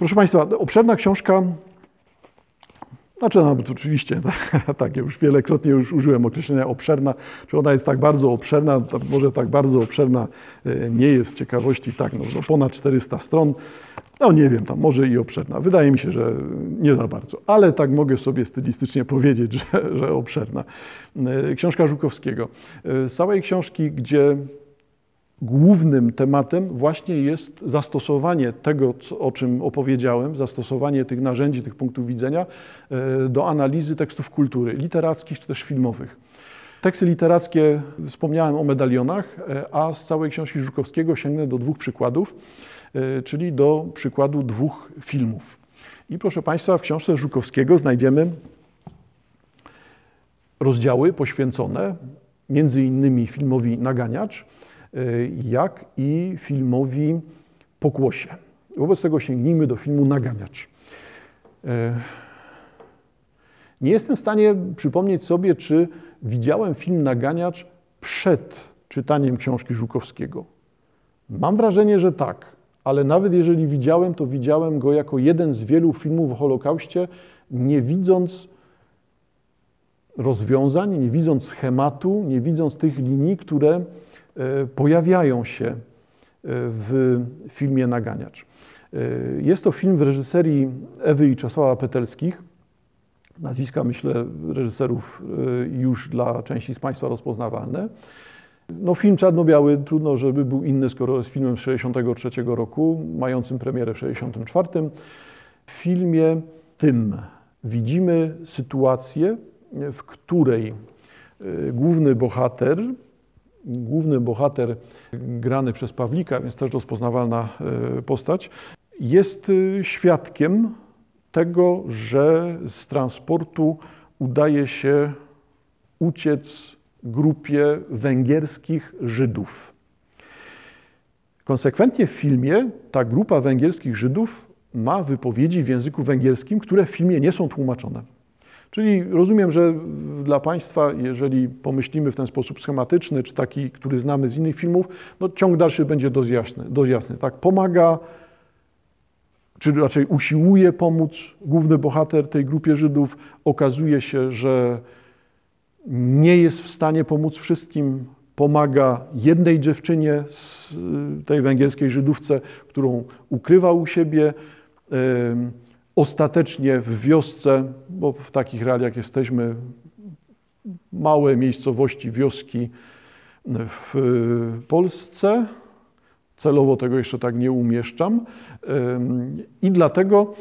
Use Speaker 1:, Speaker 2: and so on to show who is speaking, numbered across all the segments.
Speaker 1: Proszę Państwa, obszerna książka, znaczy no, oczywiście, tak, ja już wielokrotnie już użyłem określenia obszerna, czy ona jest tak bardzo obszerna, może tak bardzo obszerna e, nie jest, ciekawości tak, no, no ponad 400 stron, no nie wiem, tam może i obszerna. Wydaje mi się, że nie za bardzo, ale tak mogę sobie stylistycznie powiedzieć, że, że obszerna. E, książka Żukowskiego. E, z całej książki, gdzie głównym tematem właśnie jest zastosowanie tego, o czym opowiedziałem, zastosowanie tych narzędzi, tych punktów widzenia e, do analizy tekstów kultury, literackich czy też filmowych. Teksty literackie, wspomniałem o medalionach, a z całej książki Żukowskiego sięgnę do dwóch przykładów. E, czyli do przykładu dwóch filmów. I proszę Państwa, w książce Żukowskiego znajdziemy rozdziały poświęcone między innymi filmowi Naganiacz, e, jak i filmowi Pokłosie. Wobec tego sięgnijmy do filmu Naganiacz. E, nie jestem w stanie przypomnieć sobie, czy widziałem film Naganiacz przed czytaniem książki Żukowskiego. Mam wrażenie, że tak ale nawet jeżeli widziałem, to widziałem go jako jeden z wielu filmów o Holokauście, nie widząc rozwiązań, nie widząc schematu, nie widząc tych linii, które pojawiają się e, w filmie Naganiacz. E, jest to film w reżyserii Ewy i Czesława Petelskich. Nazwiska, myślę, reżyserów już dla części z Państwa rozpoznawalne. No film czarno-biały, trudno, żeby był inny, skoro jest filmem z 1963 roku, mającym premierę w 1964. W filmie tym widzimy sytuację, w której e, główny bohater, główny bohater grany przez Pawlika, więc też rozpoznawalna e, postać, jest e, świadkiem tego, że z transportu udaje się uciec grupie węgierskich Żydów. Konsekwentnie w filmie ta grupa węgierskich Żydów ma wypowiedzi w języku węgierskim, które w filmie nie są tłumaczone. Czyli rozumiem, że dla Państwa, jeżeli pomyślimy w ten sposób schematyczny, czy taki, który znamy z innych filmów, no ciąg dalszy będzie dość jasny. Dość jasny tak? Pomaga, czy raczej usiłuje pomóc główny bohater tej grupie Żydów. Okazuje się, że nie jest w stanie pomóc wszystkim. Pomaga jednej dziewczynie z y, tej węgierskiej Żydówce, którą ukrywał u siebie. Ostatecznie w wiosce, bo w takich realiach jesteśmy, małe miejscowości, wioski w Polsce. Celowo tego jeszcze tak nie umieszczam. I dlatego,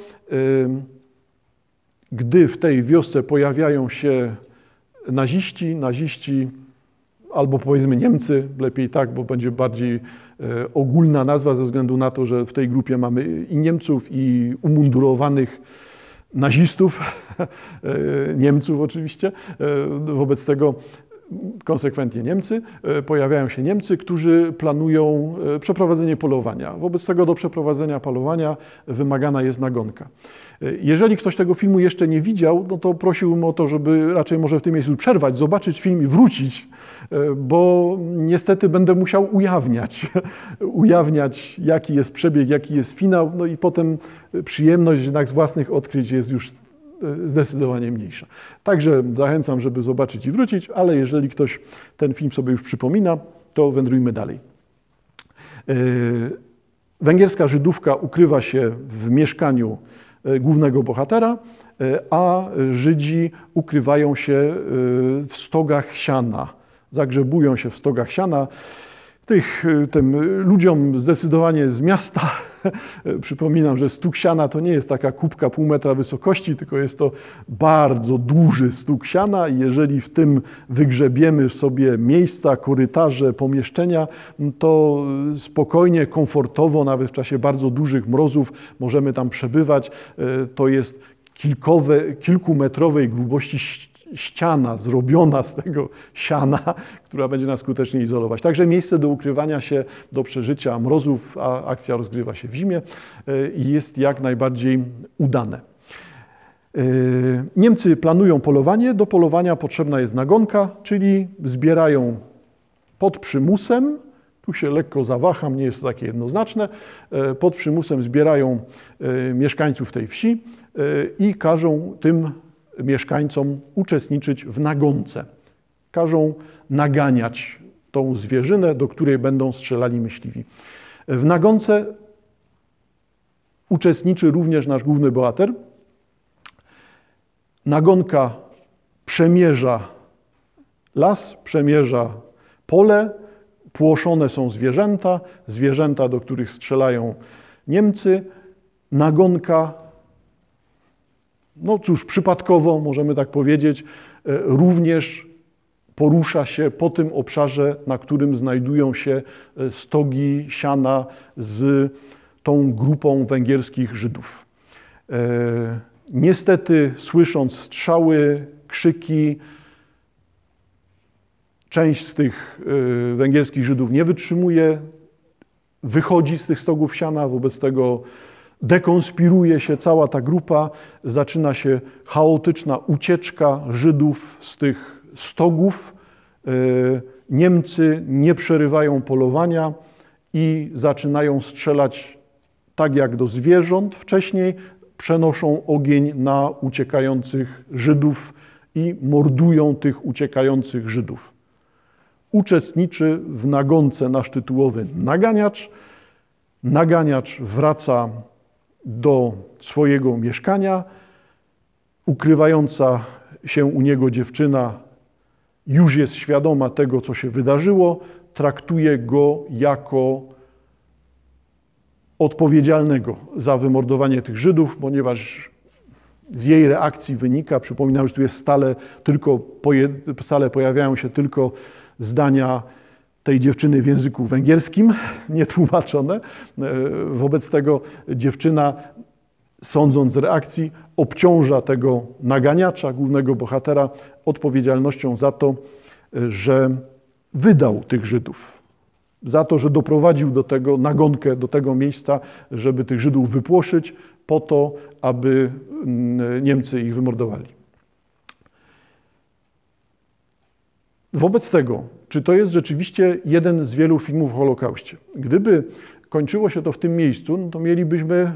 Speaker 1: gdy w tej wiosce pojawiają się naziści, naziści albo powiedzmy Niemcy, lepiej tak, bo będzie bardziej ogólna nazwa ze względu na to, że w tej grupie mamy i Niemców, i umundurowanych nazistów, e, Niemców oczywiście. E, wobec tego konsekwentnie Niemcy, pojawiają się Niemcy, którzy planują przeprowadzenie polowania. Wobec tego do przeprowadzenia polowania wymagana jest nagonka. Jeżeli ktoś tego filmu jeszcze nie widział, no to prosiłbym o to, żeby raczej może w tym miejscu przerwać, zobaczyć film i wrócić, e, bo niestety będę musiał ujawniać, ujawniać jaki jest przebieg, jaki jest finał, no i potem przyjemność jednak z własnych odkryć jest już e, zdecydowanie mniejsza. Także zachęcam, żeby zobaczyć i wrócić, ale jeżeli ktoś ten film sobie już przypomina, to wędrujmy dalej. E, węgierska Żydówka ukrywa się w mieszkaniu E, głównego bohatera, a Żydzi ukrywają się w stogach siana, zagrzebują się w stogach siana. Tych, tym ludziom zdecydowanie z miasta przypominam, że stóg siana to nie jest taka kubka pół metra wysokości, tylko jest to bardzo duży stóg siana i jeżeli w tym wygrzebiemy sobie miejsca, korytarze, pomieszczenia, to spokojnie, komfortowo, nawet w czasie bardzo dużych mrozów możemy tam przebywać. E, to jest kilkowe, kilkumetrowej grubości ściana zrobiona z tego siana, która będzie nas skutecznie izolować. Także miejsce do ukrywania się, do przeżycia mrozów, a akcja rozgrywa się w zimie e, i jest jak najbardziej udane. E, Niemcy planują polowanie. Do polowania potrzebna jest nagonka, czyli zbierają pod przymusem, Tu się lekko zawaham, nie jest to takie jednoznaczne. E, pod przymusem zbierają mieszkańców tej wsi i każą tym mieszkańcom uczestniczyć w nagonce. Każą naganiać tą zwierzynę, do której będą strzelali myśliwi. W nagonce uczestniczy również nasz główny bohater. Nagonka przemierza las, przemierza pole, płoszone są zwierzęta, zwierzęta, do których strzelają Niemcy. Nagonka, no cóż, przypadkowo możemy tak powiedzieć, e, również porusza się po tym obszarze, na którym znajdują się e, stogi siana z tą grupą węgierskich Żydów. E, niestety, słysząc strzały, krzyki, część z tych węgierskich Żydów nie wytrzymuje, wychodzi z tych stogów siana, wobec tego dekonspiruje się cała ta grupa, zaczyna się chaotyczna ucieczka Żydów z tych stogów. E, Niemcy nie przerywają polowania i zaczynają strzelać tak jak do zwierząt wcześniej, przenoszą ogień na uciekających Żydów i mordują tych uciekających Żydów. Uczestniczy w nagonce nasz tytułowy naganiacz. Naganiacz wraca do swojego mieszkania. Ukrywająca się u niego dziewczyna już jest świadoma tego, co się wydarzyło, traktuje go jako odpowiedzialnego za wymordowanie tych Żydów, ponieważ z jej reakcji wynika, przypominam, że tu jest stale tylko, stale pojawiają się tylko zdania tej dziewczyny w języku węgierskim, nietłumaczone. E, wobec tego dziewczyna, sądząc z reakcji, obciąża tego naganiacza, głównego bohatera, odpowiedzialnością za to, że wydał tych Żydów za to, że doprowadził do tego nagonkę, do tego miejsca, żeby tych Żydów wypłoszyć, po to, aby mm, Niemcy ich wymordowali. Wobec tego, czy to jest rzeczywiście jeden z wielu filmów o Holokauście? Gdyby kończyło się to w tym miejscu, no to mielibyśmy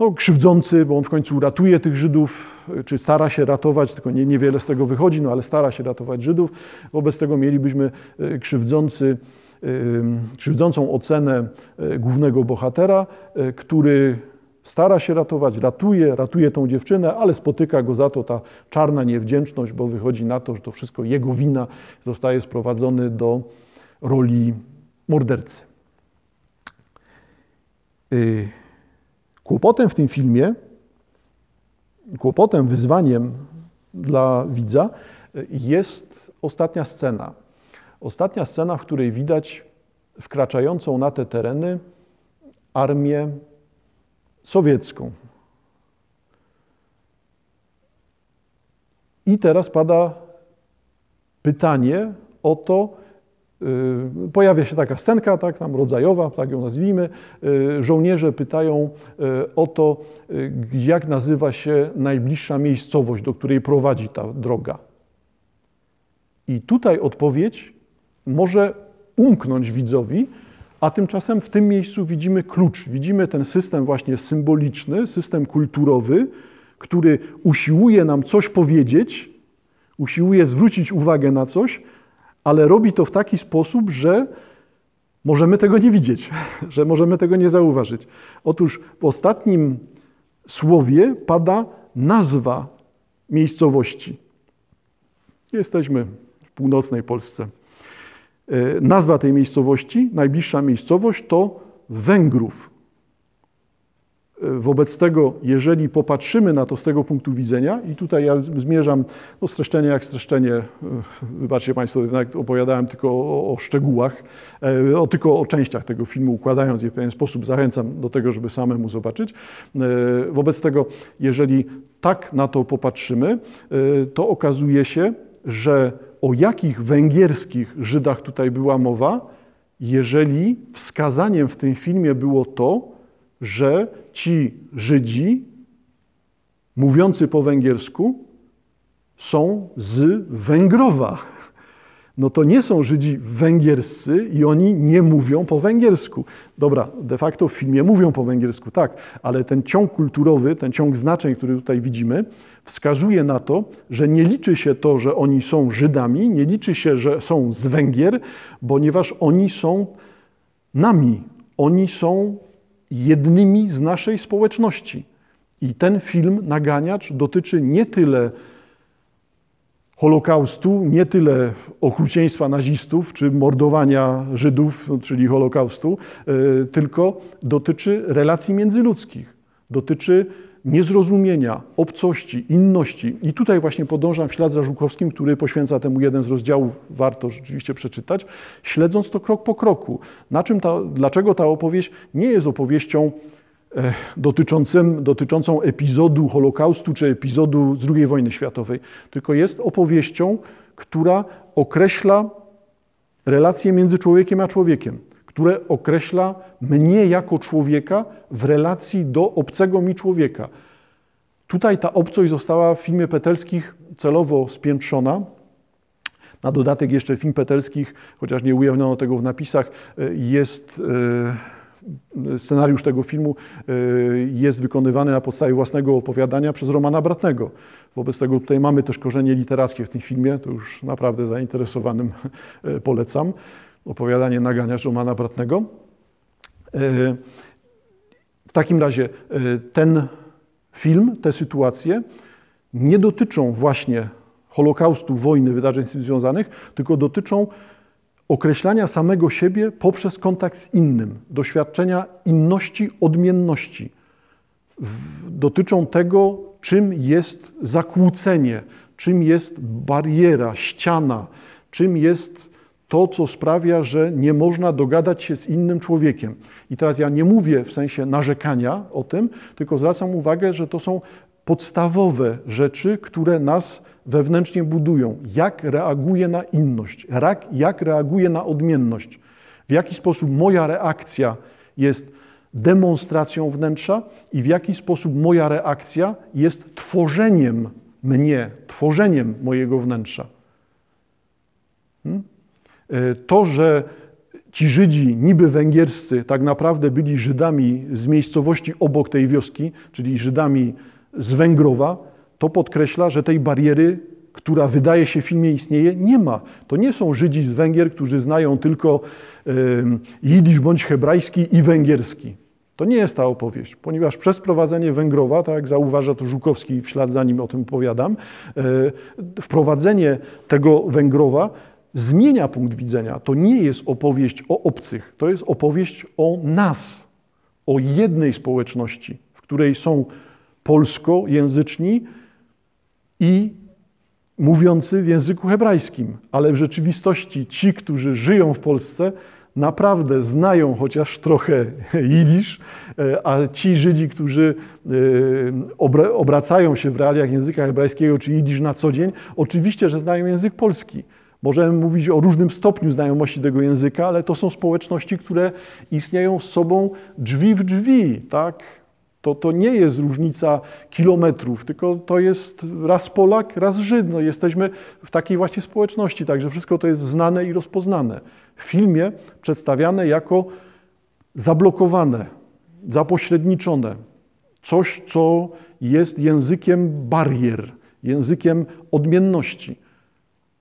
Speaker 1: no, krzywdzący, bo on w końcu ratuje tych Żydów, czy stara się ratować, tylko nie, niewiele z tego wychodzi, no ale stara się ratować Żydów. Wobec tego mielibyśmy e, krzywdzący krzywdzącą ocenę e, głównego bohatera, e, który stara się ratować, ratuje, ratuje tą dziewczynę, ale spotyka go za to ta czarna niewdzięczność, bo wychodzi na to, że to wszystko jego wina, zostaje sprowadzony do roli mordercy. Y, kłopotem w tym filmie, kłopotem, wyzwaniem dla widza jest ostatnia scena. Ostatnia scena, w której widać wkraczającą na te tereny armię sowiecką. I teraz pada pytanie o to, y, pojawia się taka scenka, tak, tam rodzajowa, tak ją nazwijmy. Y, żołnierze pytają y, o to, jak nazywa się najbliższa miejscowość, do której prowadzi ta droga. I tutaj odpowiedź może umknąć widzowi, a tymczasem w tym miejscu widzimy klucz, widzimy ten system właśnie symboliczny, system kulturowy, który usiłuje nam coś powiedzieć, usiłuje zwrócić uwagę na coś, ale robi to w taki sposób, że możemy tego nie widzieć, że możemy tego nie zauważyć. Otóż w ostatnim słowie pada nazwa miejscowości. Jesteśmy w północnej Polsce. E, nazwa tej miejscowości, najbliższa miejscowość to Węgrów. E, wobec tego, jeżeli popatrzymy na to z tego punktu widzenia, i tutaj ja zmierzam, no streszczenie jak streszczenie, e, wybaczcie Państwo, jednak opowiadałem tylko o, o szczegółach, o, tylko o częściach tego filmu, układając je w pewien sposób, zachęcam do tego, żeby samemu zobaczyć. Wobec tego, jeżeli tak na to popatrzymy, to okazuje się, że o jakich węgierskich Żydach tutaj była mowa, jeżeli wskazaniem w tym filmie było to, że ci Żydzi mówiący po węgiersku są z Węgrowa. No to nie są Żydzi węgierscy i oni nie mówią po węgiersku. Dobra, de facto w filmie mówią po węgiersku, tak, ale ten ciąg kulturowy, ten ciąg znaczeń, który tutaj widzimy, wskazuje na to, że nie liczy się to, że oni są Żydami, nie liczy się, że są z Węgier, ponieważ oni są nami, oni są jednymi z naszej społeczności. I ten film, Naganiacz, dotyczy nie tyle Holokaustu, nie tyle okrucieństwa nazistów czy mordowania Żydów, czyli Holokaustu, e, tylko dotyczy relacji międzyludzkich, dotyczy niezrozumienia, obcości, inności. I tutaj właśnie podążam w ślad za Żukowskim, który poświęca temu jeden z rozdziałów, warto rzeczywiście przeczytać, śledząc to krok po kroku. Na czym ta, dlaczego ta opowieść nie jest opowieścią dotyczącym, dotyczącą epizodu Holokaustu czy epizodu II wojny światowej, tylko jest opowieścią, która określa relacje między człowiekiem a człowiekiem które określa mnie jako człowieka w relacji do obcego mi człowieka. Tutaj ta obcość została w filmie Petelskich celowo spiętrzona. Na dodatek jeszcze film Petelskich, chociaż nie ujawniono tego w napisach, jest e, scenariusz tego filmu e, jest wykonywany na podstawie własnego opowiadania przez Romana Bratnego. Wobec tego tutaj mamy też korzenie literackie w tym filmie, to już naprawdę zainteresowanym e, polecam opowiadanie Naganiacz Romana Bratnego. E, w takim razie e, ten film, te sytuacje nie dotyczą właśnie Holokaustu, wojny, wydarzeń z tym związanych, tylko dotyczą określania samego siebie poprzez kontakt z innym, doświadczenia inności, odmienności. Dotyczą tego, czym jest zakłócenie, czym jest bariera, ściana, czym jest to, co sprawia, że nie można dogadać się z innym człowiekiem. I teraz ja nie mówię w sensie narzekania o tym, tylko zwracam uwagę, że to są podstawowe rzeczy, które nas wewnętrznie budują. Jak reaguje na inność, jak reaguje na odmienność, w jaki sposób moja reakcja jest demonstracją wnętrza i w jaki sposób moja reakcja jest tworzeniem mnie, tworzeniem mojego wnętrza. Hmm? E, to, że ci Żydzi, niby węgierscy, tak naprawdę byli Żydami z miejscowości obok tej wioski, czyli Żydami z Węgrowa, to podkreśla, że tej bariery, która wydaje się w filmie istnieje, nie ma. To nie są Żydzi z Węgier, którzy znają tylko jidysz bądź hebrajski i węgierski. To nie jest ta opowieść, ponieważ przez prowadzenie Węgrowa, tak jak zauważa to Żukowski w ślad za nim o tym opowiadam, e, wprowadzenie tego Węgrowa zmienia punkt widzenia. To nie jest opowieść o obcych, to jest opowieść o nas, o jednej społeczności, w której są polskojęzyczni i mówiący w języku hebrajskim, ale w rzeczywistości ci, którzy żyją w Polsce, naprawdę znają chociaż trochę jidysz, e, a ci Żydzi, którzy e, obracają się w realiach języka hebrajskiego czy jidysz na co dzień, oczywiście, że znają język polski. Możemy mówić o różnym stopniu znajomości tego języka, ale to są społeczności, które istnieją z sobą drzwi w drzwi, tak? To, to nie jest różnica kilometrów, tylko to jest raz Polak, raz Żyd. No, jesteśmy w takiej właśnie społeczności, także wszystko to jest znane i rozpoznane. W filmie przedstawiane jako zablokowane, zapośredniczone. Coś, co jest językiem barier, językiem odmienności.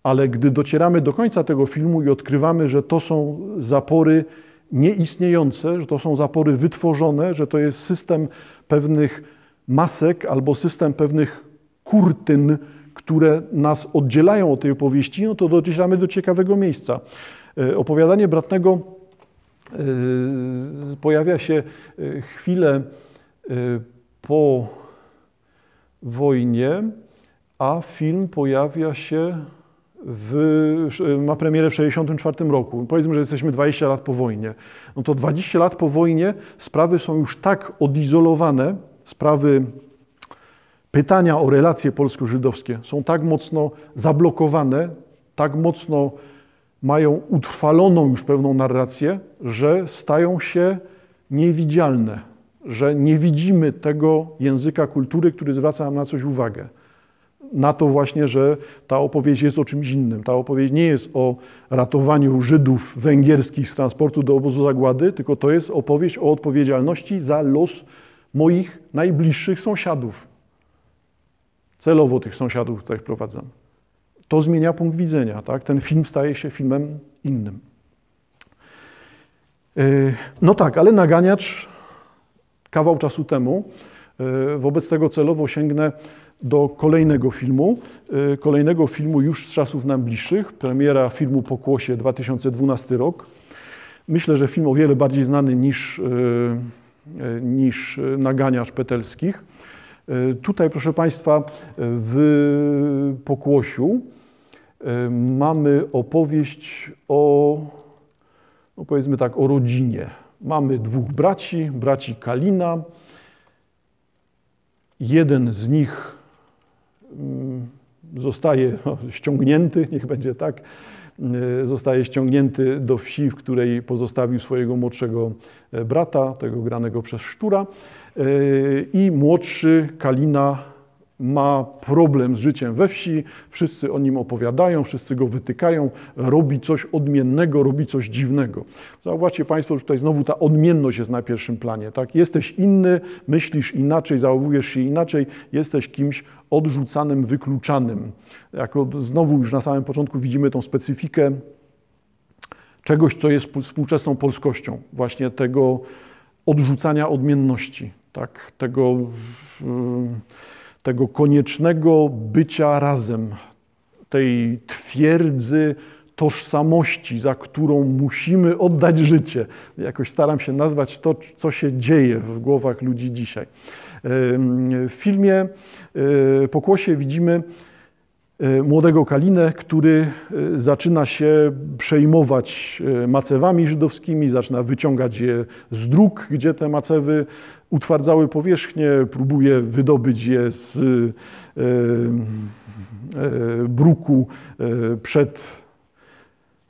Speaker 1: Ale gdy docieramy do końca tego filmu i odkrywamy, że to są zapory nieistniejące, że to są zapory wytworzone, że to jest system pewnych masek albo system pewnych kurtyn, które nas oddzielają od tej opowieści, no to docieramy do ciekawego miejsca. E, opowiadanie Bratnego e, pojawia się e, chwilę po wojnie, a film pojawia się w, ma premierę w 1964 roku. Powiedzmy, że jesteśmy 20 lat po wojnie. No to 20 lat po wojnie sprawy są już tak odizolowane, sprawy pytania o relacje polsko-żydowskie są tak mocno zablokowane, tak mocno mają utrwaloną już pewną narrację, że stają się niewidzialne, że nie widzimy tego języka kultury, który zwraca nam na coś uwagę na to właśnie, że ta opowieść jest o czymś innym. Ta opowieść nie jest o ratowaniu Żydów węgierskich z transportu do obozu zagłady, tylko to jest opowieść o odpowiedzialności za los moich najbliższych sąsiadów. Celowo tych sąsiadów tutaj wprowadzam. To zmienia punkt widzenia. Tak? Ten film staje się filmem innym. E, no tak, ale naganiacz kawał czasu temu. E, wobec tego celowo sięgnę do kolejnego filmu. E, kolejnego filmu już z czasów nam bliższych. Premiera filmu Pokłosie 2012 rok. Myślę, że film o wiele bardziej znany niż, niż Naganiacz Petelskich. Tutaj, proszę Państwa, w Pokłosiu mamy opowieść o, no powiedzmy tak, o rodzinie. Mamy dwóch braci, braci Kalina. Jeden z nich zostaje no, ściągnięty, niech będzie tak, e, zostaje ściągnięty do wsi, w której pozostawił swojego młodszego e, brata, tego granego przez Sztura. E, I młodszy Kalina ma problem z życiem we wsi, wszyscy o nim opowiadają, wszyscy go wytykają, robi coś odmiennego, robi coś dziwnego. Zauważcie Państwo, że tutaj znowu ta odmienność jest na pierwszym planie. Tak? Jesteś inny, myślisz inaczej, zachowujesz się inaczej, jesteś kimś odrzucanym, wykluczanym. Jako znowu już na samym początku widzimy tą specyfikę czegoś, co jest współczesną polskością, właśnie tego odrzucania odmienności, tak? tego. Yy, tego koniecznego bycia razem, tej twierdzy tożsamości, za którą musimy oddać życie. Jakoś staram się nazwać to, co się dzieje w głowach ludzi dzisiaj. W filmie e, Pokłosie widzimy e, młodego Kalinę, który e, zaczyna się przejmować macewami żydowskimi, zaczyna wyciągać je z dróg, gdzie te macewy utwardzały powierzchnię, próbuje wydobyć je z e, e, bruku e, przed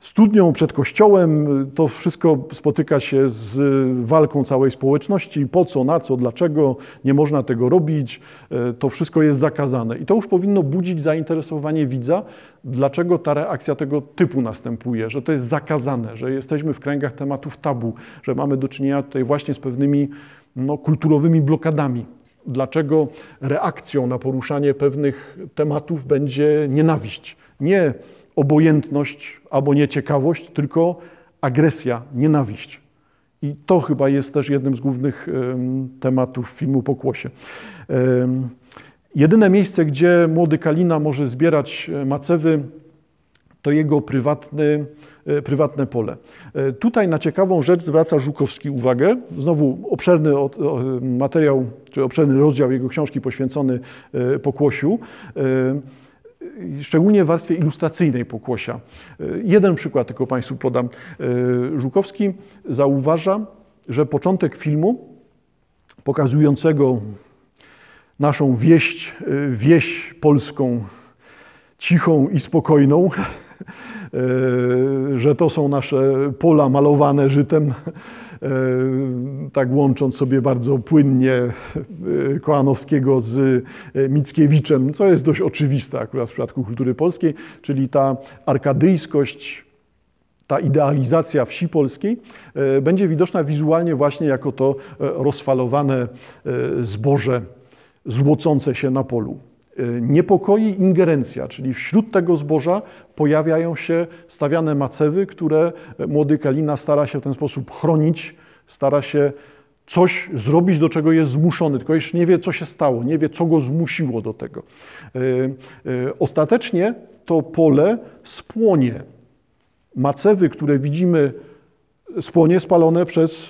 Speaker 1: studnią, przed kościołem. To wszystko spotyka się z walką całej społeczności. Po co, na co, dlaczego nie można tego robić. To wszystko jest zakazane. I to już powinno budzić zainteresowanie widza, dlaczego ta reakcja tego typu następuje, że to jest zakazane, że jesteśmy w kręgach tematów tabu, że mamy do czynienia tutaj właśnie z pewnymi no, kulturowymi blokadami. Dlaczego reakcją na poruszanie pewnych tematów będzie nienawiść? Nie obojętność albo nieciekawość, tylko agresja, nienawiść. I to chyba jest też jednym z głównych tematów filmu Pokłosie. Jedyne miejsce, gdzie młody Kalina może zbierać e, macewy, to jego prywatny prywatne pole. E, tutaj na ciekawą rzecz zwraca Żukowski uwagę. Znowu obszerny materiał, czy obszerny rozdział jego książki poświęcony e, pokłosiu szczególnie w warstwie ilustracyjnej pokłosia. Jeden przykład tylko Państwu podam. Żukowski zauważa, że początek filmu pokazującego naszą wieść, wieś polską cichą i spokojną, E, że to są nasze pola malowane żytem, e, tak łącząc sobie bardzo płynnie e, Kołanowskiego z Mickiewiczem, co jest dość oczywiste akurat w przypadku kultury polskiej, czyli ta arkadyjskość, ta idealizacja wsi polskiej będzie widoczna wizualnie właśnie jako to rozfalowane zboże złocące się na polu. Y, niepokoi ingerencja, czyli wśród tego zboża pojawiają się stawiane macewy, które młody Kalina stara się w ten sposób chronić, stara się coś zrobić, do czego jest zmuszony, tylko jeszcze nie wie, co się stało, nie wie, co go zmusiło do tego. Y, y, ostatecznie to pole spłonie. Macewy, które widzimy, spłonie spalone przez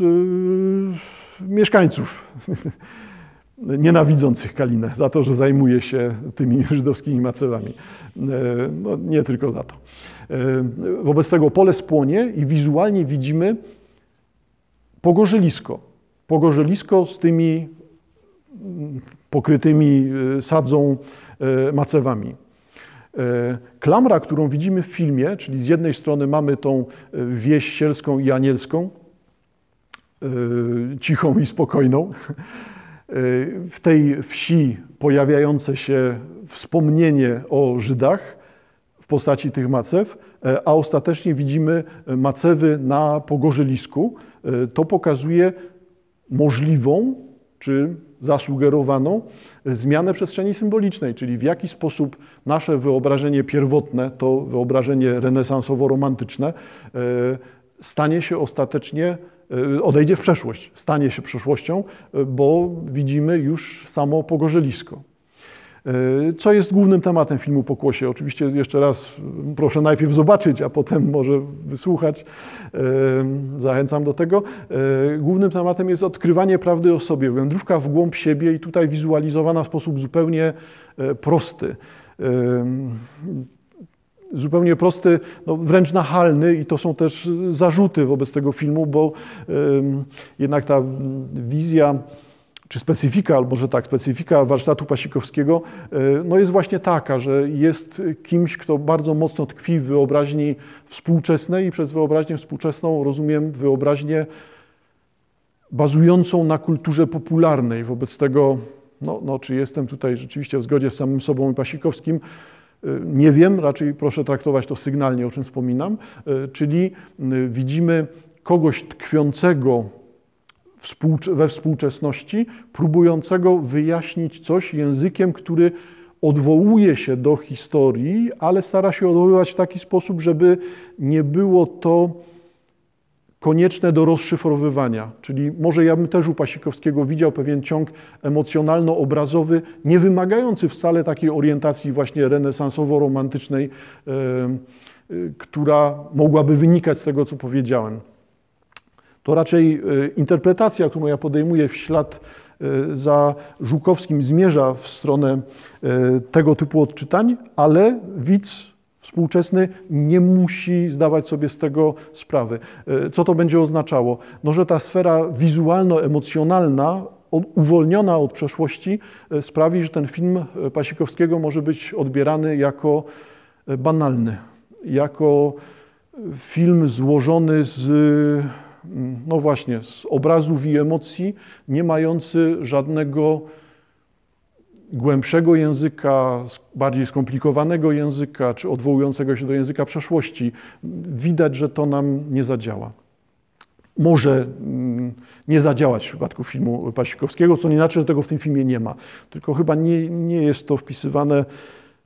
Speaker 1: mieszkańców. nienawidzących Kalinę za to, że zajmuje się tymi żydowskimi macewami. E, no, nie tylko za to. E, wobec tego pole spłonie i wizualnie widzimy pogorzylisko. Pogorzylisko z tymi mm, pokrytymi e, sadzą macewami. Klamra, którą widzimy w filmie, czyli z jednej strony mamy tą wieś sielską i anielską, cichą i spokojną, w tej wsi pojawiające się wspomnienie o Żydach w postaci tych macew, a ostatecznie widzimy macewy na pogorzelisku. To pokazuje możliwą czy zasugerowaną zmianę przestrzeni symbolicznej, czyli w jaki sposób nasze wyobrażenie pierwotne, to wyobrażenie renesansowo-romantyczne, stanie się ostatecznie, odejdzie w przeszłość, stanie się przeszłością, bo widzimy już samo pogorzelisko. E, co jest głównym tematem filmu Pokłosie? Oczywiście jeszcze raz proszę najpierw zobaczyć, a potem może wysłuchać. Zachęcam do tego. Głównym tematem jest odkrywanie prawdy o sobie, wędrówka w głąb siebie i tutaj wizualizowana w sposób zupełnie prosty zupełnie prosty, no wręcz nachalny i to są też zarzuty wobec tego filmu, bo jednak ta wizja czy specyfika, albo że tak, specyfika warsztatu Pasikowskiego e, no jest właśnie taka, że jest kimś, kto bardzo mocno tkwi w wyobraźni współczesnej i przez wyobraźnię współczesną rozumiem wyobraźnię bazującą na kulturze popularnej. Wobec tego, no, no czy jestem tutaj rzeczywiście w zgodzie z samym sobą i Pasikowskim, nie wiem, raczej proszę traktować to sygnalnie, o czym wspominam, e, czyli widzimy kogoś tkwiącego we współczesności, próbującego wyjaśnić coś językiem, który odwołuje się do historii, ale stara się odwoływać w taki sposób, żeby nie było to konieczne do rozszyfrowywania. Czyli może ja bym też u Pasikowskiego widział pewien ciąg emocjonalno-obrazowy, nie wymagający wcale takiej orientacji właśnie renesansowo-romantycznej, która mogłaby wynikać z tego, co powiedziałem. To raczej e, interpretacja, którą ja podejmuję w ślad e, za Żukowskim, zmierza w stronę e, tego typu odczytań, ale widz współczesny nie musi zdawać sobie z tego sprawy. Co to będzie oznaczało? No, że ta sfera wizualno-emocjonalna, uwolniona od przeszłości, sprawi, że ten film Pasikowskiego może być odbierany jako banalny, jako film złożony z no właśnie, z obrazów i emocji, nie mający żadnego głębszego języka, bardziej skomplikowanego języka, czy odwołującego się do języka przeszłości. Widać, że to nam nie zadziała. Może mm, nie zadziałać w przypadku filmu Pasikowskiego, co nie znaczy, że tego w tym filmie nie ma. Tylko chyba nie, nie jest to wpisywane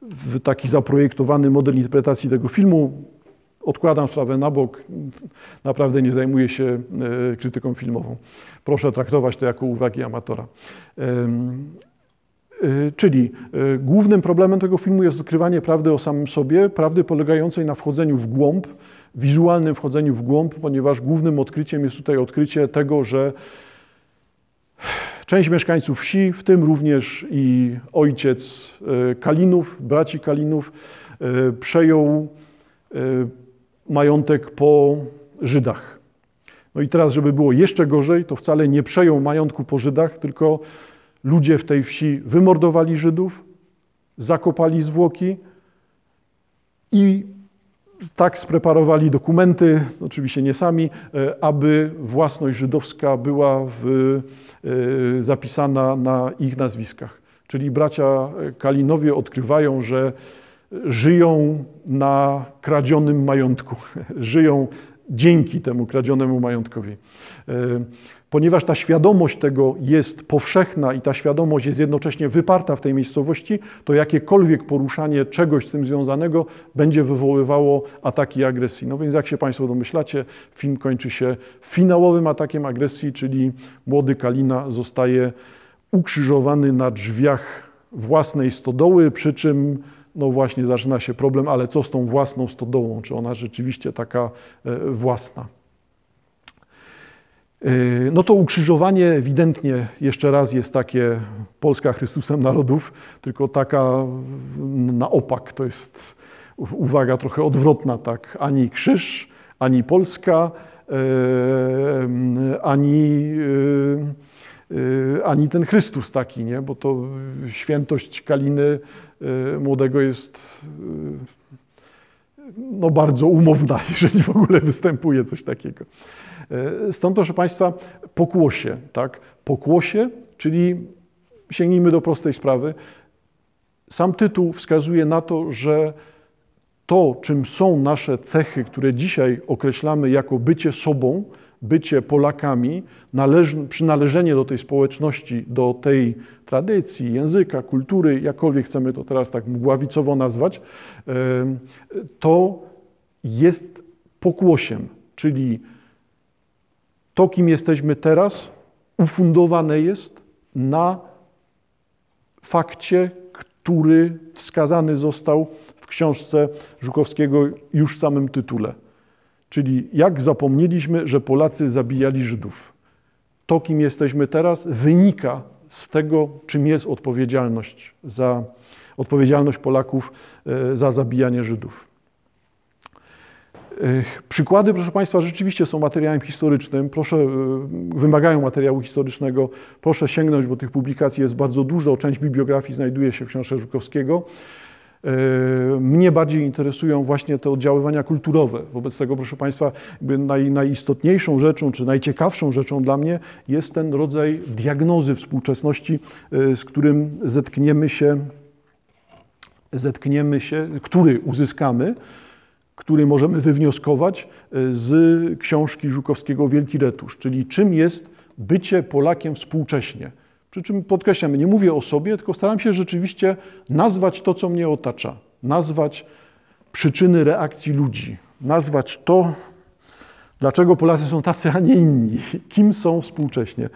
Speaker 1: w taki zaprojektowany model interpretacji tego filmu odkładam sprawę na bok, naprawdę nie zajmuję się e, krytyką filmową. Proszę traktować to jako uwagi amatora. E, czyli e, głównym problemem tego filmu jest odkrywanie prawdy o samym sobie, prawdy polegającej na wchodzeniu w głąb, wizualnym wchodzeniu w głąb, ponieważ głównym odkryciem jest tutaj odkrycie tego, że część mieszkańców wsi, w tym również i ojciec Kalinów, braci Kalinów, przejął majątek po Żydach. No i teraz, żeby było jeszcze gorzej, to wcale nie przejął majątku po Żydach, tylko ludzie w tej wsi wymordowali Żydów, zakopali zwłoki i tak spreparowali dokumenty, oczywiście nie sami, e, aby własność żydowska była w, e, zapisana na ich nazwiskach. Czyli bracia Kalinowie odkrywają, że żyją na kradzionym majątku, żyją dzięki temu kradzionemu majątkowi. Ponieważ ta świadomość tego jest powszechna i ta świadomość jest jednocześnie wyparta w tej miejscowości, to jakiekolwiek poruszanie czegoś z tym związanego będzie wywoływało ataki agresji. No więc jak się Państwo domyślacie, film kończy się finałowym atakiem agresji, czyli młody Kalina zostaje ukrzyżowany na drzwiach własnej stodoły, przy czym no właśnie zaczyna się problem, ale co z tą własną stodołą? Czy ona rzeczywiście taka e, własna? E, no to ukrzyżowanie ewidentnie jeszcze raz jest takie Polska Chrystusem Narodów, tylko taka na opak. To jest uwaga trochę odwrotna, tak? Ani krzyż, ani Polska, e, ani, ani ten Chrystus taki, nie? bo to świętość Kaliny młodego jest no, bardzo umowna, jeżeli w ogóle występuje coś takiego. Y, stąd, proszę Państwa, pokłosie, tak? Pokłosie, czyli sięgnijmy do prostej sprawy. Sam tytuł wskazuje na to, że to, czym są nasze cechy, które dzisiaj określamy jako bycie sobą, bycie Polakami, należ, przynależenie do tej społeczności, do tej tradycji, języka, kultury, jakkolwiek chcemy to teraz tak mgławicowo nazwać, to jest pokłosiem, czyli to, kim jesteśmy teraz, ufundowane jest na fakcie, który wskazany został w książce Żukowskiego już w samym tytule. Czyli jak zapomnieliśmy, że Polacy zabijali Żydów. To, kim jesteśmy teraz, wynika z tego, czym jest odpowiedzialność za odpowiedzialność Polaków e, za zabijanie Żydów. Przykłady, proszę Państwa, rzeczywiście są materiałem historycznym. Proszę, wymagają materiału historycznego. Proszę sięgnąć, bo tych publikacji jest bardzo dużo. Część bibliografii znajduje się w książce Żukowskiego. Mnie bardziej interesują właśnie te oddziaływania kulturowe. Wobec tego, proszę Państwa, naj, najistotniejszą rzeczą, czy najciekawszą rzeczą dla mnie jest ten rodzaj diagnozy współczesności, e, z którym zetkniemy się, zetkniemy się, który uzyskamy, który możemy wywnioskować e, z książki Żukowskiego Wielki Retusz, czyli czym jest bycie Polakiem współcześnie. Przy czym podkreślam, nie mówię o sobie, tylko staram się rzeczywiście nazwać to, co mnie otacza, nazwać przyczyny reakcji ludzi, nazwać to, dlaczego Polacy są tacy, a nie inni, kim są współcześnie.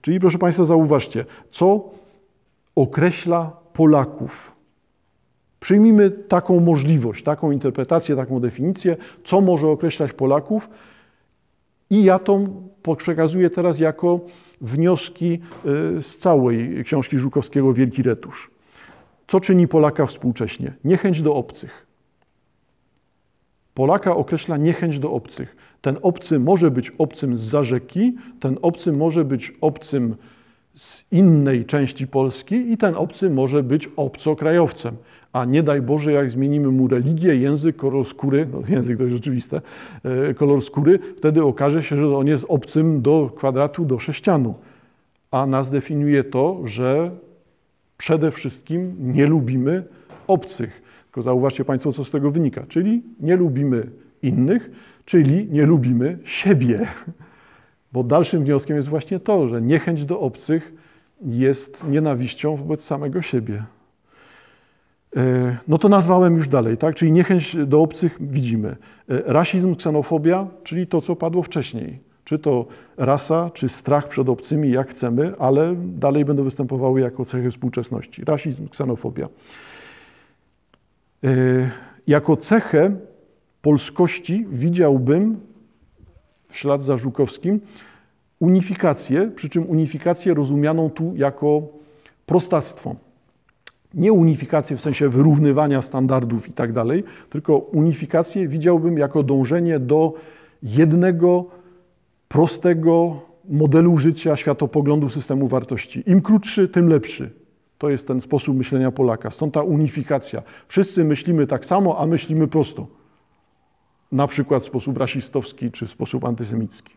Speaker 1: Czyli proszę Państwa, zauważcie, co określa Polaków. Przyjmijmy taką możliwość, taką interpretację, taką definicję, co może określać Polaków, i ja to przekazuję teraz jako wnioski y, z całej książki Żukowskiego Wielki Retusz. Co czyni Polaka współcześnie? Niechęć do obcych. Polaka określa niechęć do obcych. Ten obcy może być obcym z rzeki, ten obcy może być obcym z innej części Polski i ten obcy może być obcokrajowcem. A nie daj Boże, jak zmienimy mu religię, język, kolor skóry, no język to jest rzeczywiste, e, kolor skóry, wtedy okaże się, że on jest obcym do kwadratu, do sześcianu. A nas definiuje to, że przede wszystkim nie lubimy obcych. Tylko zauważcie Państwo, co z tego wynika. Czyli nie lubimy innych, czyli nie lubimy siebie. Bo dalszym wnioskiem jest właśnie to, że niechęć do obcych jest nienawiścią wobec samego siebie. E, no to nazwałem już dalej, tak? Czyli niechęć do obcych widzimy. E, rasizm, ksenofobia, czyli to, co padło wcześniej. Czy to rasa, czy strach przed obcymi, jak chcemy, ale dalej będą występowały jako cechy współczesności. Rasizm, ksenofobia. E, jako cechę polskości widziałbym w ślad za Żukowskim unifikację, przy czym unifikację rozumianą tu jako prostactwo nie unifikację w sensie wyrównywania standardów i tak dalej, tylko unifikację widziałbym jako dążenie do jednego prostego modelu życia, światopoglądu, systemu wartości. Im krótszy, tym lepszy. To jest ten sposób myślenia Polaka. Stąd ta unifikacja. Wszyscy myślimy tak samo, a myślimy prosto. Na przykład w sposób rasistowski czy w sposób antysemicki.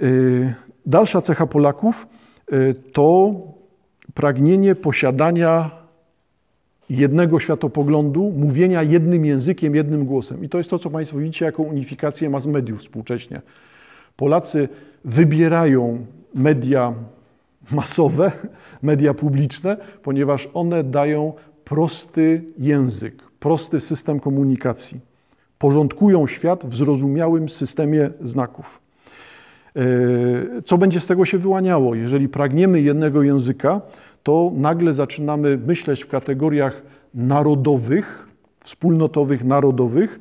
Speaker 1: Yy, dalsza cecha Polaków yy, to pragnienie posiadania jednego światopoglądu, mówienia jednym językiem, jednym głosem. I to jest to, co Państwo widzicie jako unifikację mass mediów współcześnie. Polacy wybierają media masowe, media publiczne, ponieważ one dają prosty język, prosty system komunikacji. Porządkują świat w zrozumiałym systemie znaków. E, co będzie z tego się wyłaniało? Jeżeli pragniemy jednego języka, to nagle zaczynamy myśleć w kategoriach narodowych, wspólnotowych, narodowych,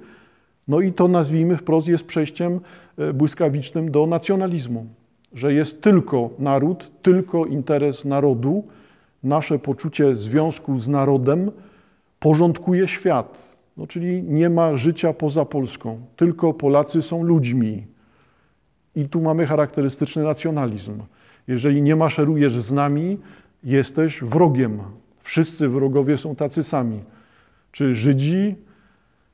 Speaker 1: no i to nazwijmy wprost jest przejściem e, błyskawicznym do nacjonalizmu, że jest tylko naród, tylko interes narodu, nasze poczucie związku z narodem porządkuje świat. No, czyli nie ma życia poza Polską, tylko Polacy są ludźmi. I tu mamy charakterystyczny nacjonalizm. Jeżeli nie maszerujesz z nami, jesteś wrogiem. Wszyscy wrogowie są tacy sami. Czy Żydzi,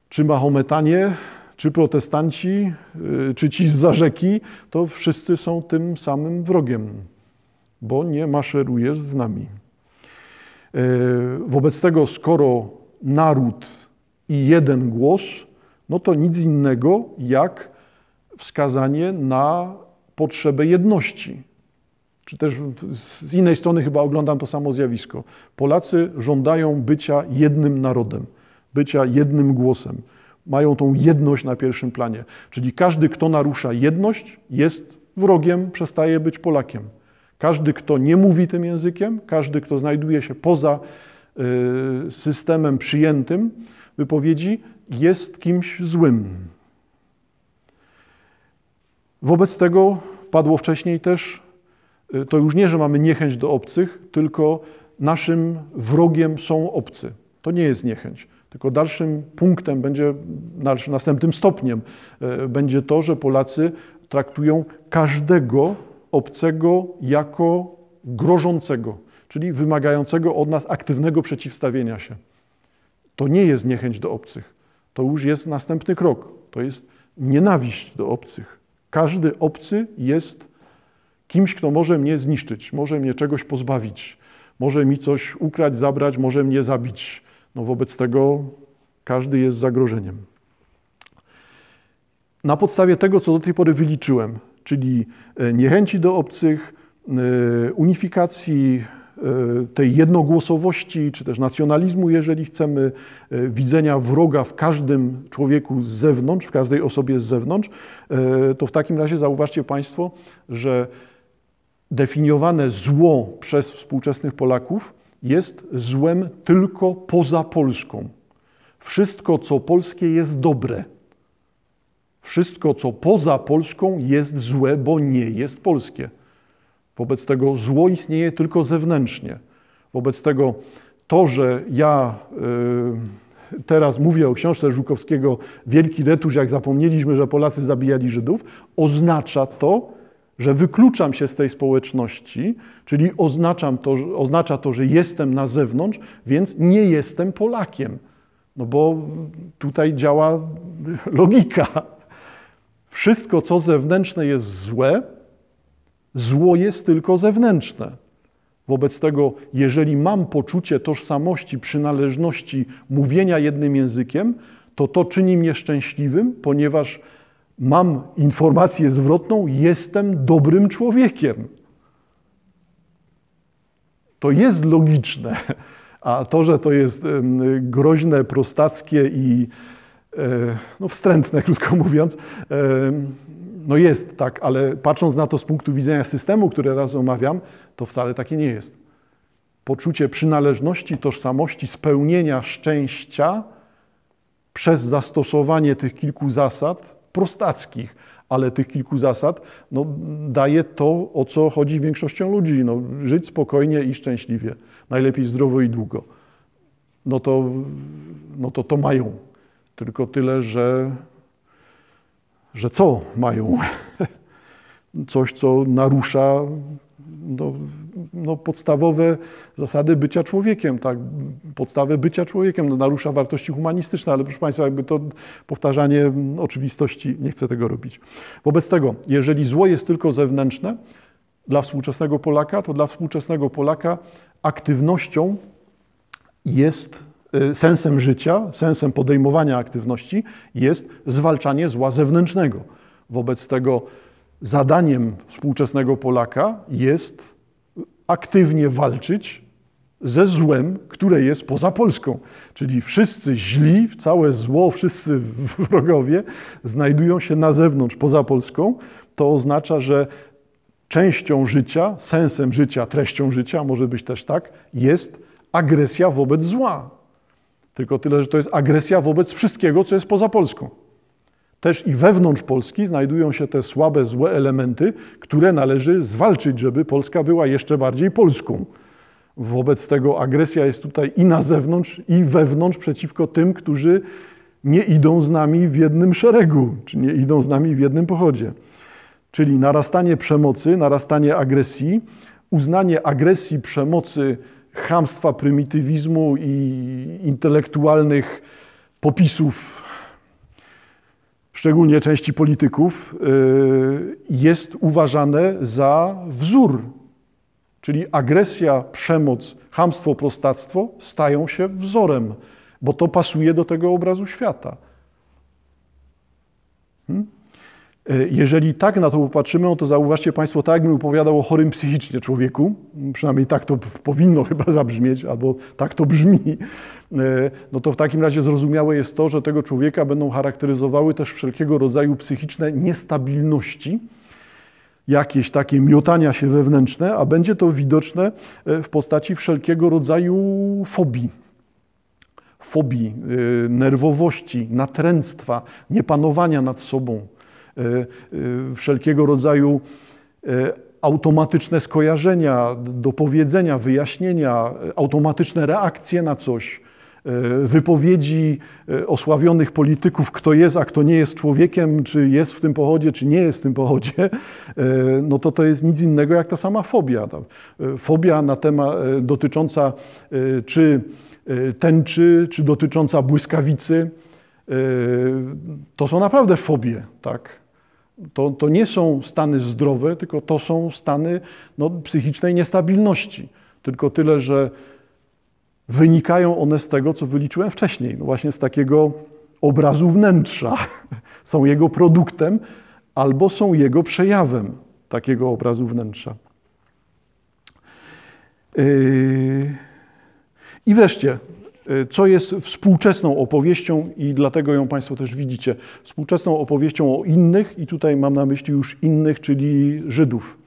Speaker 1: czy Mahometanie, czy protestanci, y, czy ci z rzeki, to wszyscy są tym samym wrogiem. bo nie maszerujesz z nami. E, wobec tego, skoro naród i jeden głos, no to nic innego jak wskazanie na potrzebę jedności. Czy też z innej strony chyba oglądam to samo zjawisko. Polacy żądają bycia jednym narodem, bycia jednym głosem. Mają tą jedność na pierwszym planie. Czyli każdy, kto narusza jedność, jest wrogiem, przestaje być Polakiem. Każdy, kto nie mówi tym językiem, każdy, kto znajduje się poza y, systemem przyjętym wypowiedzi, jest kimś złym. Wobec tego padło wcześniej też, y, to już nie, że mamy niechęć do obcych, tylko naszym wrogiem są obcy. To nie jest niechęć. Tylko dalszym punktem będzie, następnym stopniem y, będzie to, że Polacy traktują każdego obcego jako grożącego, czyli wymagającego od nas aktywnego przeciwstawienia się. To nie jest niechęć do obcych. To już jest następny krok. To jest nienawiść do obcych. Każdy obcy jest kimś, kto może mnie zniszczyć, może mnie czegoś pozbawić, może mi coś ukraść, zabrać, może mnie zabić. No wobec tego każdy jest zagrożeniem. Na podstawie tego, co do tej pory wyliczyłem, czyli e, niechęci do obcych, e, unifikacji, tej jednogłosowości, czy też nacjonalizmu, jeżeli chcemy, widzenia wroga w każdym człowieku z zewnątrz, w każdej osobie z zewnątrz, to w takim razie zauważcie Państwo, że definiowane zło przez współczesnych Polaków jest złem tylko poza Polską. Wszystko, co polskie, jest dobre. Wszystko, co poza Polską, jest złe, bo nie jest polskie. Wobec tego zło istnieje tylko zewnętrznie. Wobec tego to, że ja y, teraz mówię o książce Żukowskiego Wielki Retusz, jak zapomnieliśmy, że Polacy zabijali Żydów, oznacza to, że wykluczam się z tej społeczności, czyli oznaczam to, oznacza to, że jestem na zewnątrz, więc nie jestem Polakiem. No bo tutaj działa logika. Wszystko, co zewnętrzne jest złe, zło jest tylko zewnętrzne. Wobec tego, jeżeli mam poczucie tożsamości, przynależności, mówienia jednym językiem, to to czyni mnie szczęśliwym, ponieważ mam informację zwrotną, jestem dobrym człowiekiem. To jest logiczne, a to, że to jest groźne, prostackie i E, no wstrętne, krótko mówiąc. No jest tak, ale patrząc na to z punktu widzenia systemu, który raz omawiam, to wcale takie nie jest. Poczucie przynależności, tożsamości, spełnienia szczęścia przez zastosowanie tych kilku zasad prostackich, ale tych kilku zasad no, daje to, o co chodzi większością ludzi. No, żyć spokojnie i szczęśliwie, najlepiej zdrowo i długo. No to, no to to mają tylko tyle, że, że co mają? Coś, co narusza no, no, podstawowe zasady bycia człowiekiem, tak? podstawę bycia człowiekiem, no, narusza wartości humanistyczne, ale proszę Państwa, jakby to powtarzanie oczywistości, nie chcę tego robić. Wobec tego, jeżeli zło jest tylko zewnętrzne, dla współczesnego Polaka, to dla współczesnego Polaka aktywnością jest sensem życia, sensem podejmowania aktywności jest zwalczanie zła zewnętrznego. Wobec tego zadaniem współczesnego Polaka jest aktywnie walczyć ze złem, które jest poza Polską. Czyli wszyscy źli, całe zło, wszyscy wrogowie znajdują się na zewnątrz, poza Polską. To oznacza, że częścią życia, sensem życia, treścią życia, może być też tak, jest agresja wobec zła. Tylko tyle, że to jest agresja wobec wszystkiego, co jest poza Polską. Też i wewnątrz Polski znajdują się te słabe, złe elementy, które należy zwalczyć, żeby Polska była jeszcze bardziej Polską. Wobec tego agresja jest tutaj i na zewnątrz, i wewnątrz przeciwko tym, którzy nie idą z nami w jednym szeregu, czy nie idą z nami w jednym pochodzie. Czyli narastanie przemocy, narastanie agresji, uznanie agresji, przemocy, chamstwa, prymitywizmu i intelektualnych popisów, szczególnie części polityków, y, jest uważane za wzór Czyli agresja, przemoc, hamstwo, prostactwo stają się wzorem, bo to pasuje do tego obrazu świata. Hmm? E, jeżeli tak na to popatrzymy, no to zauważcie Państwo, tak jakbym opowiadał o chorym psychicznie człowieku, przynajmniej tak to powinno chyba zabrzmieć, albo tak to brzmi, e, no to w takim razie zrozumiałe jest to, że tego człowieka będą charakteryzowały też wszelkiego rodzaju psychiczne niestabilności, jakieś takie miotania się wewnętrzne, a będzie to widoczne e, w postaci wszelkiego rodzaju fobii. Fobii, nerwowości, natręctwa, niepanowania nad sobą wszelkiego rodzaju e, automatyczne skojarzenia, dopowiedzenia, wyjaśnienia, automatyczne reakcje na coś, wypowiedzi osławionych polityków, kto jest, a kto nie jest człowiekiem, czy jest w tym pochodzie, czy nie jest w tym pochodzie, no to to jest nic innego jak ta sama fobia. Fobia na temat dotycząca czy tęczy, czy dotycząca błyskawicy, to są naprawdę fobie, tak? To, to nie są stany zdrowe, tylko to są stany no, psychicznej niestabilności. Tylko tyle, że wynikają one z tego, co wyliczyłem wcześniej, no właśnie z takiego obrazu wnętrza. Są jego produktem albo są jego przejawem takiego obrazu wnętrza. Yy, I wreszcie, co jest współczesną opowieścią i dlatego ją Państwo też widzicie. Współczesną opowieścią o innych i tutaj mam na myśli już innych, czyli Żydów.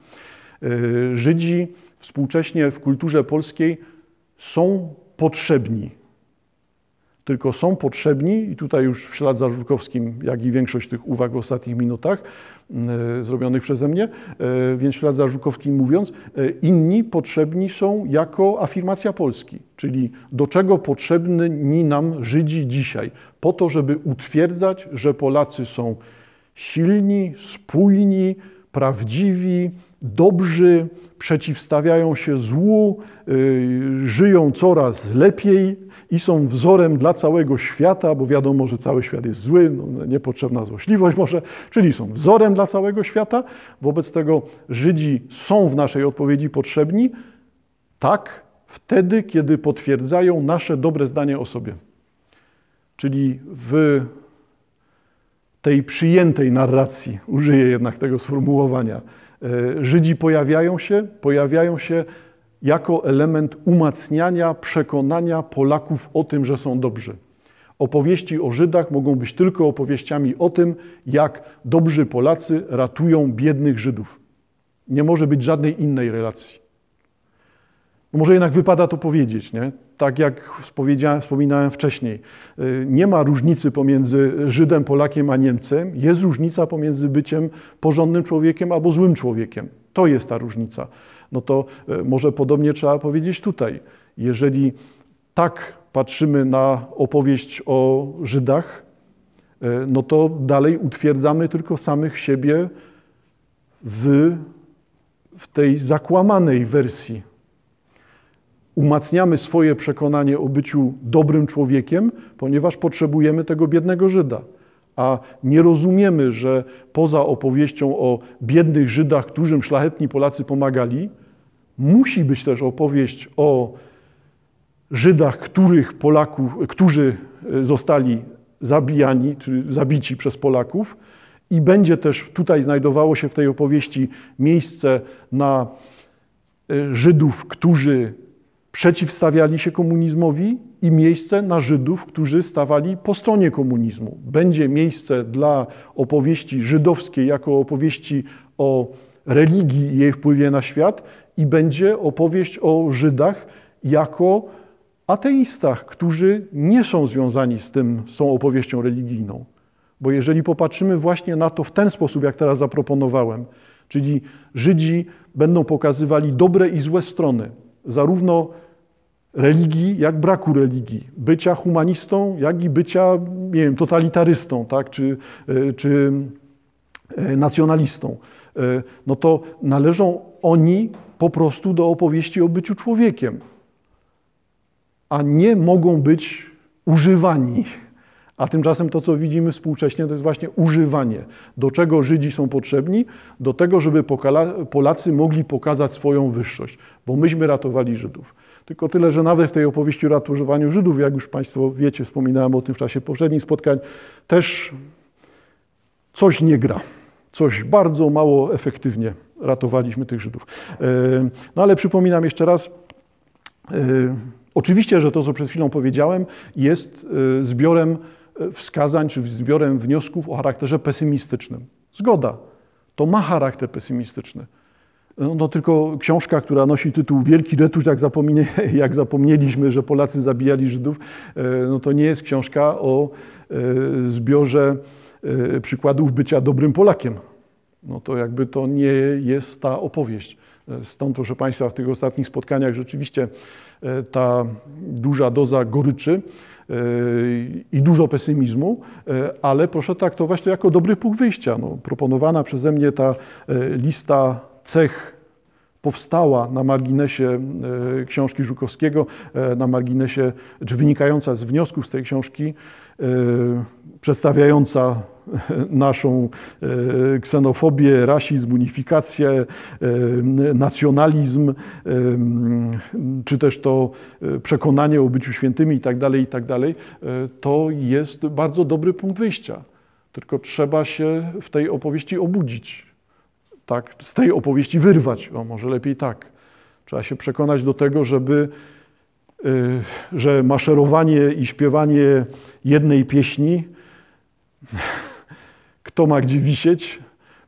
Speaker 1: Y, Żydzi współcześnie w kulturze polskiej są potrzebni. Tylko są potrzebni, i tutaj już w ślad za Żurkowskim, jak i większość tych uwag w ostatnich minutach, E, zrobionych przeze mnie, e, więc ślad za Żukowskim mówiąc, e, inni potrzebni są jako afirmacja Polski, czyli do czego potrzebni nam Żydzi dzisiaj? Po to, żeby utwierdzać, że Polacy są silni, spójni, prawdziwi, dobrzy, przeciwstawiają się złu, żyją coraz lepiej, i są wzorem dla całego świata, bo wiadomo, że cały świat jest zły, no, niepotrzebna złośliwość może, czyli są wzorem dla całego świata. Wobec tego Żydzi są w naszej odpowiedzi potrzebni, tak, wtedy, kiedy potwierdzają nasze dobre zdanie o sobie. Czyli w tej przyjętej narracji, użyję jednak tego sformułowania, Żydzi pojawiają się, pojawiają się jako element umacniania przekonania Polaków o tym, że są dobrzy. Opowieści o Żydach mogą być tylko opowieściami o tym, jak dobrzy Polacy ratują biednych Żydów. Nie może być żadnej innej relacji. No może jednak wypada to powiedzieć, nie? tak jak wspominałem wcześniej. Y, nie ma różnicy pomiędzy Żydem, Polakiem a Niemcem. Jest różnica pomiędzy byciem porządnym człowiekiem albo złym człowiekiem. To jest ta różnica no to e, może podobnie trzeba powiedzieć tutaj. Jeżeli tak patrzymy na opowieść o Żydach, e, no to dalej utwierdzamy tylko samych siebie w, w tej zakłamanej wersji. Umacniamy swoje przekonanie o byciu dobrym człowiekiem, ponieważ potrzebujemy tego biednego Żyda a nie rozumiemy, że poza opowieścią o biednych Żydach, którym szlachetni Polacy pomagali, musi być też opowieść o Żydach, których Polaków, którzy e, zostali zabijani, czy zabici przez Polaków. I będzie też tutaj znajdowało się w tej opowieści miejsce na e, Żydów, którzy przeciwstawiali się komunizmowi i miejsce na Żydów, którzy stawali po stronie komunizmu. Będzie miejsce dla opowieści żydowskiej jako opowieści o religii i jej wpływie na świat i będzie opowieść o Żydach jako ateistach, którzy nie są związani z tym, z tą opowieścią religijną. Bo jeżeli popatrzymy właśnie na to w ten sposób, jak teraz zaproponowałem, czyli Żydzi będą pokazywali dobre i złe strony, zarówno religii, jak braku religii, bycia humanistą, jak i bycia, nie wiem, totalitarystą, tak, czy, e, czy e, nacjonalistą, e, no to należą oni po prostu do opowieści o byciu człowiekiem, a nie mogą być używani A tymczasem to, co widzimy współcześnie, to jest właśnie używanie. Do czego Żydzi są potrzebni? Do tego, żeby Polacy mogli pokazać swoją wyższość, bo myśmy ratowali Żydów. Tylko tyle, że nawet w tej opowieści o ratowaniu Żydów, jak już Państwo wiecie, wspominałem o tym w czasie poprzednich spotkań, też coś nie gra. Coś bardzo mało efektywnie ratowaliśmy tych Żydów. E, No ale przypominam jeszcze raz, e, oczywiście, że to, co przed chwilą powiedziałem, jest e, zbiorem wskazań czy zbiorem wniosków o charakterze pesymistycznym. Zgoda, to ma charakter pesymistyczny. No, no tylko książka, która nosi tytuł Wielki retusz, jak, zapomnie, jak zapomnieliśmy, że Polacy zabijali Żydów, e, no to nie jest książka o e, zbiorze e, przykładów bycia dobrym Polakiem. No to jakby to nie jest ta opowieść. Stąd, proszę Państwa, w tych ostatnich spotkaniach rzeczywiście ta duża doza goryczy i dużo pesymizmu, ale proszę traktować to jako dobry punkt wyjścia. No, proponowana przeze mnie ta lista cech powstała na marginesie e, książki Żukowskiego, e, na marginesie, czy wynikająca z wniosków z tej książki, e, przedstawiająca naszą ksenofobię, rasizm, unifikację, nacjonalizm, czy też to przekonanie o byciu świętymi i tak dalej, i tak to jest bardzo dobry punkt wyjścia. Tylko trzeba się w tej opowieści obudzić tak, z tej opowieści wyrwać, o może lepiej tak. Trzeba się przekonać do tego, żeby, y, że maszerowanie i śpiewanie jednej pieśni, kto ma gdzie wisieć,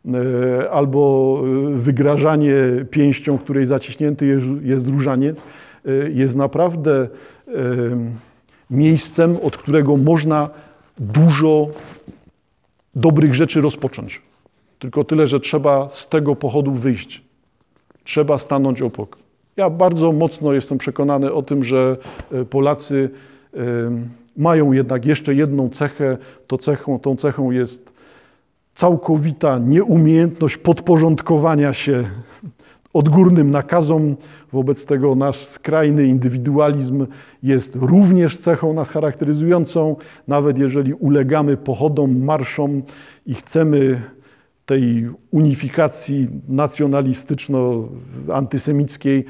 Speaker 1: y, albo y, wygrażanie pięścią, której zaciśnięty jest, różaniec, jest naprawdę miejscem, od którego można dużo dobrych rzeczy rozpocząć. Tylko tyle, że trzeba z tego pochodu wyjść. Trzeba stanąć obok. Ja bardzo mocno jestem przekonany o tym, że e, Polacy e, mają jednak jeszcze jedną cechę. To cechą, tą cechą jest całkowita nieumiejętność podporządkowania się odgórnym nakazom. Wobec tego nasz skrajny indywidualizm jest również cechą nas charakteryzującą. Nawet jeżeli ulegamy pochodom, marszom i chcemy tej unifikacji nacjonalistyczno-antysemickiej, e,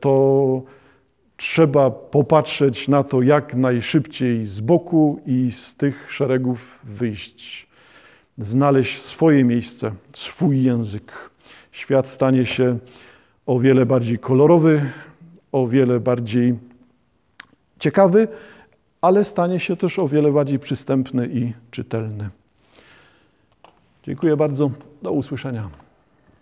Speaker 1: to trzeba popatrzeć na to jak najszybciej z boku i z tych szeregów wyjść. Znaleźć swoje miejsce, swój język. Świat stanie się o wiele bardziej kolorowy, o wiele bardziej ciekawy, ale stanie się też o wiele bardziej przystępny i czytelny. Dziękuję bardzo. Do usłyszenia.